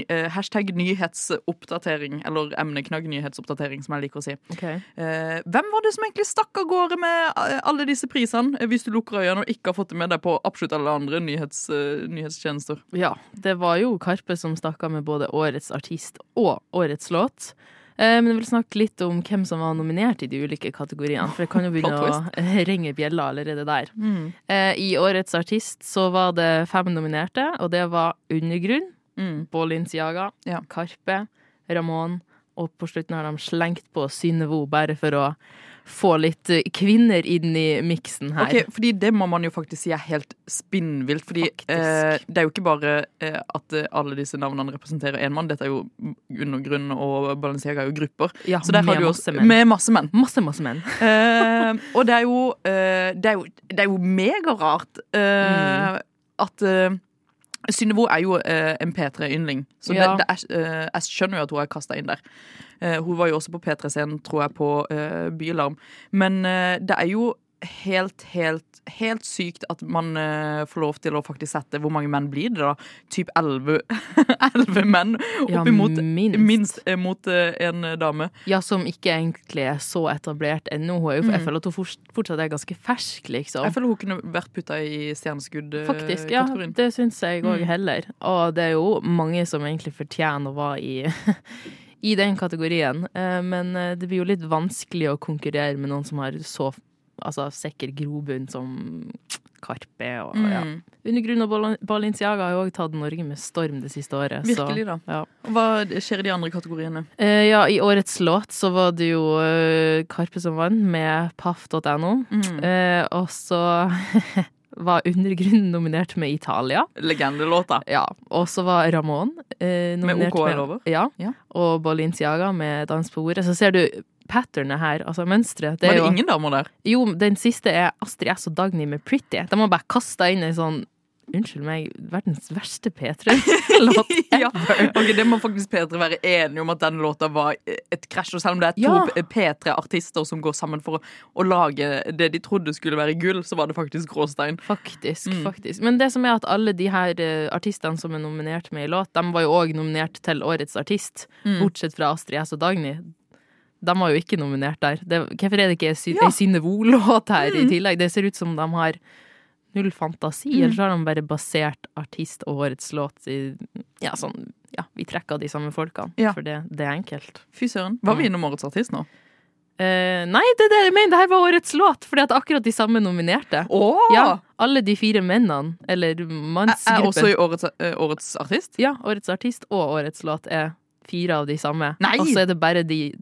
[SPEAKER 3] eh, hashtag nyhetsoppdatering, eller emneknagg nyhetsoppdatering, som jeg liker å si. Eh, hvem var det som egentlig stakk av gårde med eh, alle disse prisene, eh, hvis du lukker øynene og ikke har fått det med deg på absolutt alle andre nyhets, uh, nyhetstjenester?
[SPEAKER 5] Ja, det var jo Karpe som stakk av med både årets artist og årets låt. Eh, Men jeg vil snakke litt om hvem som var nominert i de ulike kategoriene. For det kan jo begynne å ringe bjella allerede der.
[SPEAKER 3] Mm.
[SPEAKER 5] Eh, I årets artist så var det fem nominerte, og det var Undergrunn,
[SPEAKER 3] Mm.
[SPEAKER 5] Balenciaga, Karpe, Ramón, og på slutten har de slengt på Synnøvo bare for å få litt eh, kvinner inn i miksen her.
[SPEAKER 3] Ok, fordi Det må man jo faktisk si er helt spinnvilt. Fordi eh, Det er jo ikke bare eh, at eh, alle disse navnene representerer én mann. Dette er jo Undergrunn og Balenciaga er jo grupper.
[SPEAKER 5] Ja,
[SPEAKER 3] Så der har du jo-
[SPEAKER 5] masse menn.
[SPEAKER 3] Med masse menn.
[SPEAKER 5] Masse, masse menn.
[SPEAKER 3] Eh, og det er jo eh, Det er jo, det er jo megarart eh, at Synnøvo er jo eh, en P3-yndling, så
[SPEAKER 5] Ja.
[SPEAKER 3] det, det er, eh, jeg skjønner jo at hun er kasta inn der. Eh, hun var jo også på P3-scenen, tror jeg, på eh, Bylarm. Men eh, det er jo helt, helt, helt sykt at man uh, får lov til å faktisk sette Hvor mange menn blir det, da? Typ elleve menn
[SPEAKER 5] Ja,
[SPEAKER 3] oppimot
[SPEAKER 5] minst.
[SPEAKER 3] minst eh, mot eh, en dame.
[SPEAKER 5] Ja, som ikke egentlig er så etablert ennå. Jeg
[SPEAKER 3] Mm.
[SPEAKER 5] føler at hun fortsatt er ganske fersk, liksom.
[SPEAKER 3] Jeg føler hun kunne vært putta i stjerneskudd-kategorien.
[SPEAKER 5] Faktisk, ja. Det syns jeg òg
[SPEAKER 3] Mm.
[SPEAKER 5] heller. Og det er jo mange som egentlig fortjener å være i i den kategorien, Eh, men eh, det blir jo litt vanskelig å konkurrere med noen som har så altså, sikker grobunn som Karpe og ja.
[SPEAKER 3] Mm.
[SPEAKER 5] Undergrunn og Bal- Balenciaga har jo òg tatt Norge med storm det siste året.
[SPEAKER 3] Virkelig,
[SPEAKER 5] så,
[SPEAKER 3] da.
[SPEAKER 5] Ja.
[SPEAKER 3] Hva skjer i de andre kategoriene?
[SPEAKER 5] Eh, ja, i årets låt så var det jo eh, Karpe som vant, med paff.no.
[SPEAKER 3] Mm.
[SPEAKER 5] Eh, og så var Undergrunnen nominert med Italia.
[SPEAKER 3] Legendelåta.
[SPEAKER 5] Ja. Og så var Ramón eh, nominert
[SPEAKER 3] OK er lover?
[SPEAKER 5] Ja.
[SPEAKER 3] Ja.
[SPEAKER 5] Og Balenciaga med Dans på ordet. Så ser du patternet her, altså mønsteret.
[SPEAKER 3] Var det ingen damer der?
[SPEAKER 5] Jo, den siste er Astrid S og Dagny med Pretty. De har bare kasta inn en sånn Unnskyld meg, verdens verste P3-låt.
[SPEAKER 3] ja. Ok, Det må faktisk P3 være enige om at den låta var et krasj. Og selv om det er to
[SPEAKER 5] Ja.
[SPEAKER 3] P- P3-artister som går sammen for å, å lage det de trodde skulle være gull, så var det faktisk gråstein.
[SPEAKER 5] Faktisk,
[SPEAKER 3] Mm.
[SPEAKER 5] faktisk. Men det som er at alle de her eh, artistene som er nominert med i låt, de var jo òg nominert til Årets artist,
[SPEAKER 3] Mm.
[SPEAKER 5] bortsett fra Astrid S og Dagny. De var jo ikke nominert der. Det, hvorfor er det ikke ei
[SPEAKER 3] Ja.
[SPEAKER 5] ei Synnøvo-låt her i
[SPEAKER 3] Mm.
[SPEAKER 5] tillegg? Det ser ut som de har null fantasi,
[SPEAKER 3] Mm.
[SPEAKER 5] eller så har de bare basert artist og årets låt i Ja, sånn Ja, vi trekker de samme folkene,
[SPEAKER 3] Ja.
[SPEAKER 5] for det, det er enkelt.
[SPEAKER 3] Fy søren. Var vi innom Årets artist nå?
[SPEAKER 5] Uh, nei, det er det jeg mener. Det her var årets låt, fordi at akkurat de samme nominerte.
[SPEAKER 3] Åh!
[SPEAKER 5] Ja, alle de fire mennene, eller
[SPEAKER 3] Er, er også i årets, uh, årets artist?
[SPEAKER 5] Ja, årets artist og årets låt er fire av de samme.
[SPEAKER 3] Nei!
[SPEAKER 5] Og så er det bare de,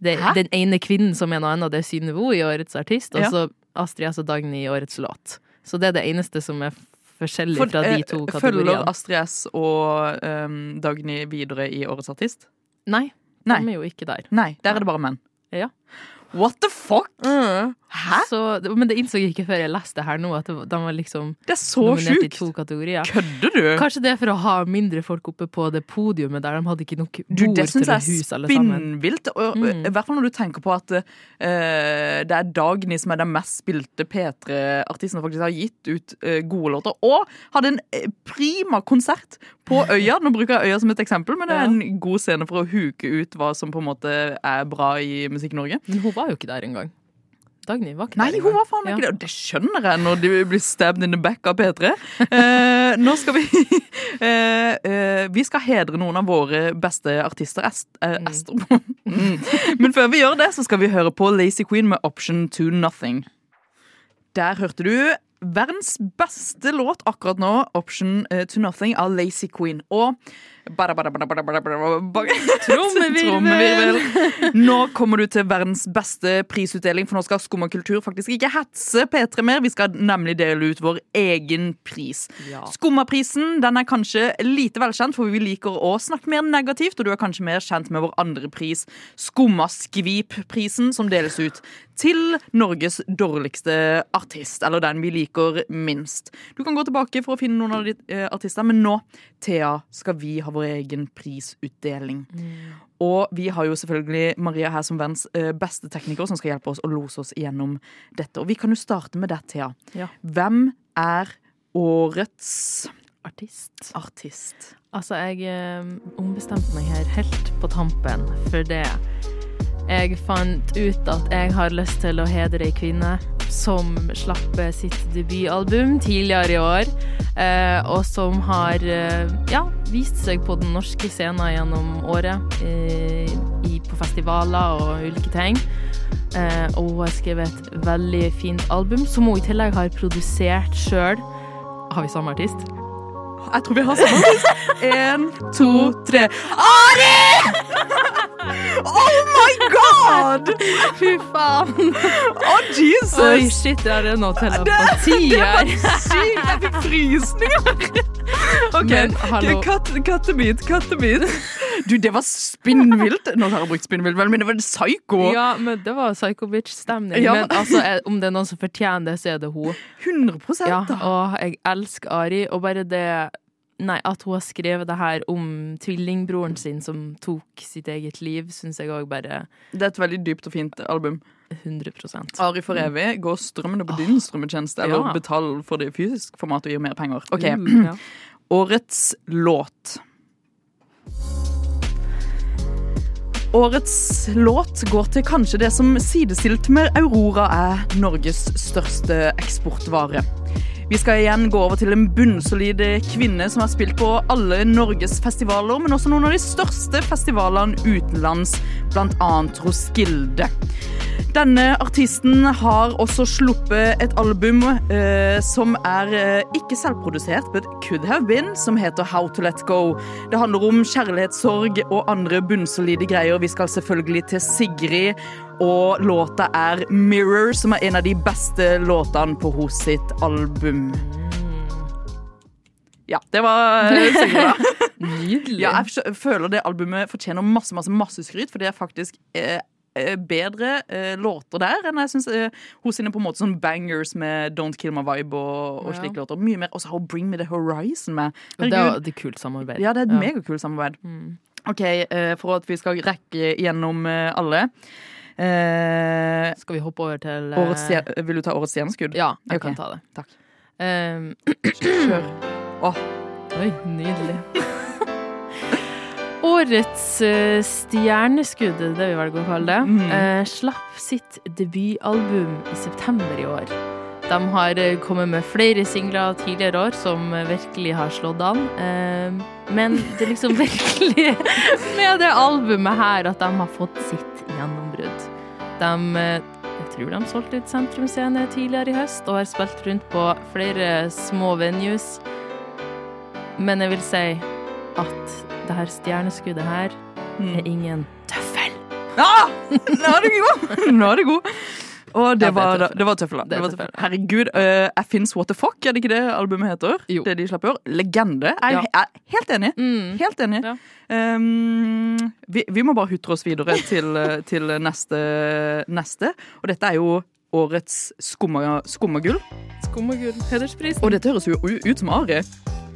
[SPEAKER 3] de
[SPEAKER 5] den ene kvinnen som er noe annet, det er Synnøvo i årets artist, og
[SPEAKER 3] Ja.
[SPEAKER 5] så Astrid altså Dagny i årets låt. Så det er det eneste som er forskjellig
[SPEAKER 3] For,
[SPEAKER 5] fra de
[SPEAKER 3] to
[SPEAKER 5] to
[SPEAKER 3] Følger
[SPEAKER 5] kategoriene.
[SPEAKER 3] Astrid S og um, Dagny videre i Årets artist?
[SPEAKER 5] Nei,
[SPEAKER 3] Nei.
[SPEAKER 5] de er jo ikke der.
[SPEAKER 3] Nei, der er det bare menn.
[SPEAKER 5] Ja.
[SPEAKER 3] What the fuck?
[SPEAKER 5] Mm.
[SPEAKER 3] Hæ?
[SPEAKER 5] Så, men det innså jeg ikke før jeg leste her nå, at de var liksom
[SPEAKER 3] Det er så
[SPEAKER 5] nominert i
[SPEAKER 3] sjukt!
[SPEAKER 5] to kategorier.
[SPEAKER 3] Kødder du?
[SPEAKER 5] Kanskje det er for å ha mindre folk oppe på det podiumet der de hadde ikke nok bord
[SPEAKER 3] det
[SPEAKER 5] til
[SPEAKER 3] syns
[SPEAKER 5] å
[SPEAKER 3] jeg
[SPEAKER 5] huse
[SPEAKER 3] er spinnvilt. Og,
[SPEAKER 5] Mm.
[SPEAKER 3] I hvert fall når du tenker på at uh, det er Dagny som er den mest spilte P3-artisten som faktisk har gitt ut uh, gode låter. Og hadde en eh, prima konsert på Øya. Nå bruker jeg Øya som et eksempel, men det er en god scene for å huke ut hva som på en måte er bra i Musikk-Norge.
[SPEAKER 5] Men hun var jo ikke der engang. Dagny var ikke
[SPEAKER 3] Nei,
[SPEAKER 5] der
[SPEAKER 3] hun var faen meg
[SPEAKER 5] Ja.
[SPEAKER 3] ikke det. Og det skjønner jeg når de blir stabbed in the back av P3. Eh, nå skal vi eh, eh, Vi skal hedre noen av våre beste artister. Est, eh, Ester. mm. Men før vi gjør det, så skal vi høre på Lazy Queen med Option to Nothing. Der hørte du verdens beste låt akkurat nå, Option eh, to Nothing av Lazy Queen. Og bara, bara, bara, bara, bara, bara, bara.
[SPEAKER 5] Trommevirvel.
[SPEAKER 3] Nå kommer du til verdens beste prisutdeling, for nå skal Skum og kultur faktisk ikke hetse P3 mer. Vi skal nemlig dele ut vår egen pris.
[SPEAKER 5] Ja.
[SPEAKER 3] Skummaprisen den er kanskje lite velkjent, for vi liker å snakke mer negativt, og du er kanskje mer kjent med vår andre pris, Skummaskvip-prisen, som deles ut til Norges dårligste artist, eller den vi liker minst. Du kan gå tilbake for å finne noen av de eh, artistene, men nå, Thea, skal vi ha vår egen prisutdeling. Og vi har jo selvfølgelig Maria her som verdens eh, beste tekniker, som skal hjelpe oss å lose oss gjennom dette. Og vi kan jo starte med det, Thea.
[SPEAKER 5] Ja.
[SPEAKER 3] Hvem er årets
[SPEAKER 5] Artist.
[SPEAKER 3] artist?
[SPEAKER 5] Altså, jeg eh, ombestemte meg her helt på tampen for det. Jeg fant ut at jeg har lyst til å hedre ei kvinne som slapp sitt debutalbum tidligere i år, eh, og som har eh, ja, vist seg på den norske scenen gjennom året, eh, i, på festivaler og ulike ting. Eh, og hun har skrevet et veldig fint album, som hun i tillegg har produsert sjøl. Har vi samme artist?
[SPEAKER 3] Jeg tror vi har samme artist. Én, to, tre. Ari! Oh my god!
[SPEAKER 5] Fy faen!
[SPEAKER 3] Oh, Jesus!
[SPEAKER 5] Oi, shit, det er nå telepati
[SPEAKER 3] Det
[SPEAKER 5] her.
[SPEAKER 3] var sykt! Jeg fikk frysninger. OK, kattebit, kattebit. Du, det var spinnvilt. Nå har jeg brukt spinnvilt, vel, men det var psycho.
[SPEAKER 5] Ja, men det var Psycho Bitch-stemning.
[SPEAKER 3] Ja.
[SPEAKER 5] Men altså, om det er noen som fortjener det, så er det hun.
[SPEAKER 3] 100
[SPEAKER 5] Ja, og jeg elsker Ari, og bare det Nei, at hun har skrevet det her om tvillingbroren sin som tok sitt eget liv, syns jeg òg bare
[SPEAKER 3] Det er et veldig dypt og fint album.
[SPEAKER 5] 100
[SPEAKER 3] Ari for evig. Gå strømmende på din strømmetjeneste, eller
[SPEAKER 5] Ja.
[SPEAKER 3] betal for det i fysisk format og gir mer penger. Ok,
[SPEAKER 5] Mm, ja.
[SPEAKER 3] Årets låt. Årets låt går til kanskje det som sidestilt med Aurora er Norges største eksportvare. Vi skal igjen gå over til en bunnsolid kvinne som har spilt på alle Norges festivaler, men også noen av de største festivalene utenlands, bl.a. Roskilde. Denne artisten har også sluppet et album eh, som er eh, ikke selvprodusert, but could have been, som heter How to Let Go. Det handler om kjærlighetssorg og andre bunnsolide greier. Vi skal selvfølgelig til Sigrid, og låta er Mirror, som er en av de beste låtene på hos sitt album. Ja, det var eh, Sigrid, da.
[SPEAKER 5] Nydelig.
[SPEAKER 3] Ja, jeg føler det albumet fortjener masse, masse, masse skryt, for det er faktisk eh, bedre eh, låter der enn jeg syns hun hos sine på en måte sånn bangers med Don't Kill My Vibe og, og
[SPEAKER 5] Ja.
[SPEAKER 3] slike låter. Mye mer. Og så har hun Bring Me The Horizon med.
[SPEAKER 5] Det
[SPEAKER 3] Herregud.
[SPEAKER 5] det er kult samarbeid.
[SPEAKER 3] Ja, det er et megakult samarbeid.
[SPEAKER 5] Mm.
[SPEAKER 3] OK, eh, for at vi skal rekke gjennom eh, alle eh,
[SPEAKER 5] Skal vi hoppe over til eh,
[SPEAKER 3] Vil du ta årets stjerneskudd?
[SPEAKER 5] Ja, jeg
[SPEAKER 3] okay.
[SPEAKER 5] kan ta det.
[SPEAKER 3] Takk.
[SPEAKER 5] Um,
[SPEAKER 3] Kjør. Åh.
[SPEAKER 5] Oi, nydelig. Årets uh, stjerneskudd, er det vil vi velger å kalle det,
[SPEAKER 3] Mm.
[SPEAKER 5] uh, slapp sitt debutalbum i september i år. De har uh, kommet med flere singler tidligere år som virkelig har slått an. Men det er liksom virkelig med det albumet her at de har fått sitt gjennombrudd. De jeg tror de solgte ut Sentrumsscene tidligere i høst og har spilt rundt på flere små venues. Men jeg vil si at det her stjerneskuddet her er ingen tøffel.
[SPEAKER 3] Ah! Nå er du god! Nå er du god. Og det,
[SPEAKER 5] Ja, det
[SPEAKER 3] var, det var tøffel. da.
[SPEAKER 5] Er tøffel.
[SPEAKER 3] Herregud. Uh, Fins What the Fuck, er det ikke det albumet heter?
[SPEAKER 5] Jo.
[SPEAKER 3] Det de slapp i år. Legende. Jeg,
[SPEAKER 5] Ja.
[SPEAKER 3] er helt enig.
[SPEAKER 5] Mm.
[SPEAKER 3] Helt enig.
[SPEAKER 5] Ja.
[SPEAKER 3] Um, vi, vi må bare hutre oss videre til, eh, til neste, neste. Og dette er jo årets skumma- skummagull.
[SPEAKER 5] Skummagull. Hedersprisen.
[SPEAKER 3] Og dette høres jo ut som Ari.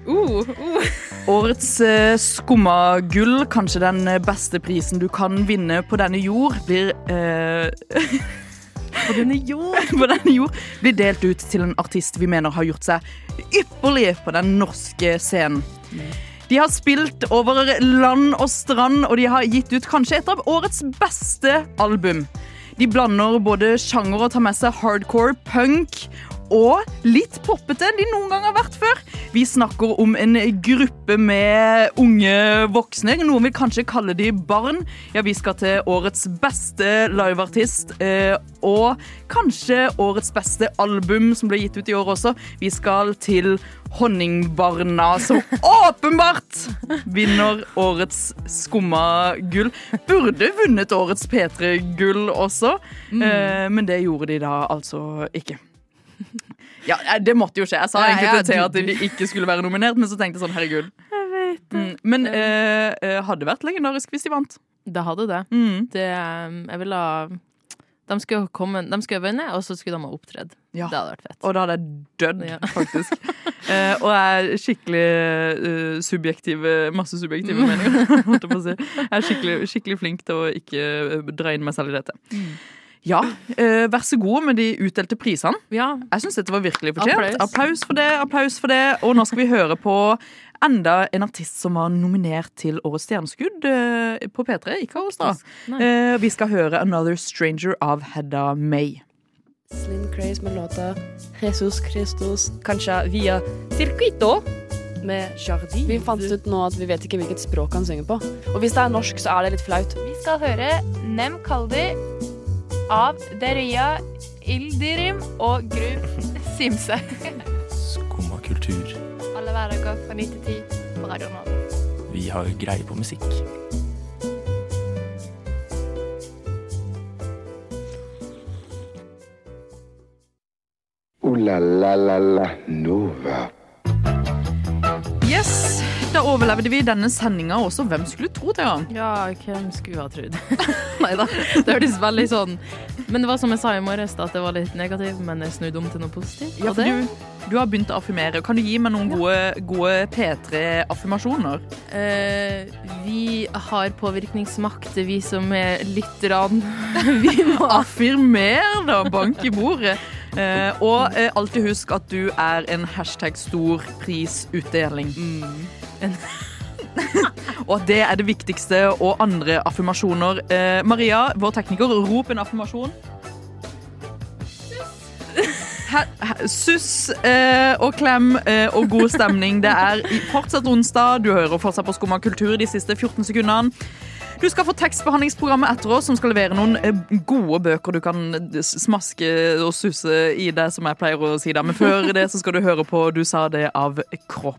[SPEAKER 5] Uh, uh.
[SPEAKER 3] Årets skumma gull, kanskje den eh, beste prisen du kan vinne på denne jord, blir eh,
[SPEAKER 5] På denne jord.
[SPEAKER 3] på denne jord blir delt ut til en artist vi mener har gjort seg ypperlig på den norske scenen. De har spilt over land og strand, og de har gitt ut kanskje et av årets beste album. De blander både sjanger og tar med seg hardcore, punk og litt poppete enn de noen gang har vært før. Vi snakker om en gruppe med unge voksne. Noen vil kanskje kalle de barn. Ja, Vi skal til årets beste liveartist eh, og kanskje årets beste album, som ble gitt ut i år også. Vi skal til Honningbarna, som åpenbart vinner årets Skumma gull. Burde vunnet årets P3-gull også, eh, men det gjorde de da altså ikke. Ja, eh, det måtte jo skje. Jeg sa egentlig
[SPEAKER 5] ja,
[SPEAKER 3] til Thea at de ikke skulle være nominert, men så tenkte jeg sånn, herregud. Mm, men eh, eh, hadde vært legendarisk hvis de vant.
[SPEAKER 5] Det hadde det.
[SPEAKER 3] Mm.
[SPEAKER 5] det jeg ville ha De skulle komme De skulle vinne, og så skulle de ha opptredd.
[SPEAKER 3] Ja.
[SPEAKER 5] Det hadde vært fett.
[SPEAKER 3] Og da hadde jeg dødd,
[SPEAKER 5] Ja.
[SPEAKER 3] faktisk. Eh, og jeg er skikkelig uh, subjektive Masse subjektive meninger. holdt jeg på å si. Jeg er skikkelig, skikkelig flink til å ikke dra inn meg selv i dette. Ja, eh, vær så god med de utdelte prisene. Jeg syns dette var virkelig fortjent.
[SPEAKER 5] Applaus.
[SPEAKER 3] Applaus for det, applaus for det. Og nå skal vi høre på enda en artist som var nominert til Årets stjerneskudd eh, på P3. Ikke oss, da. Eh, vi skal høre 'Another Stranger' av Hedda May.
[SPEAKER 19] Slim Craze med låta Jesus Christus, kanskje via Circuito med Jardi. Vi fant ut nå at vi vet ikke hvilket språk han synger på. Og hvis det er norsk, så er det litt flaut.
[SPEAKER 9] Vi skal høre Nem Kaldi av Deria Ildirim og Grub Simse.
[SPEAKER 16] Skumma kultur.
[SPEAKER 9] Alle hverdager fra 9 til 10 på Radio Nova.
[SPEAKER 16] Vi har greie på musikk.
[SPEAKER 2] Ooh la la la la Nova.
[SPEAKER 3] Yes, da overlevde vi denne sendinga også. Hvem skulle tro det? Ja?
[SPEAKER 5] Ja, hvem skulle ha trodd? Nei da, det hørtes veldig sånn Men det var som jeg sa i morges, at det var litt negativt, men jeg snudde om til noe positivt.
[SPEAKER 3] Ja, for du, du har begynt å affirmere. Kan du gi meg noen gode, gode P3-affirmasjoner?
[SPEAKER 5] Eh, vi har påvirkningsmakt, vi som er lytterne. Vi må
[SPEAKER 3] Affirmer, da! Bank i bordet. Eh, og eh, alltid husk at du er en hashtag stor prisutdeling. Og det er det viktigste. Og andre affirmasjoner. Eh, Maria, vår tekniker, rop en affirmasjon. He- he- Suss eh, og klem eh, og god stemning. Det er fortsatt onsdag. Du hører fortsatt på Skumma kultur de siste 14 sekundene. Du skal få tekstbehandlingsprogrammet etter oss, som skal levere noen eh, gode bøker du kan eh, smaske og susse i det, som jeg pleier å si. da. Men før det så skal du høre på Du sa det av Kropp.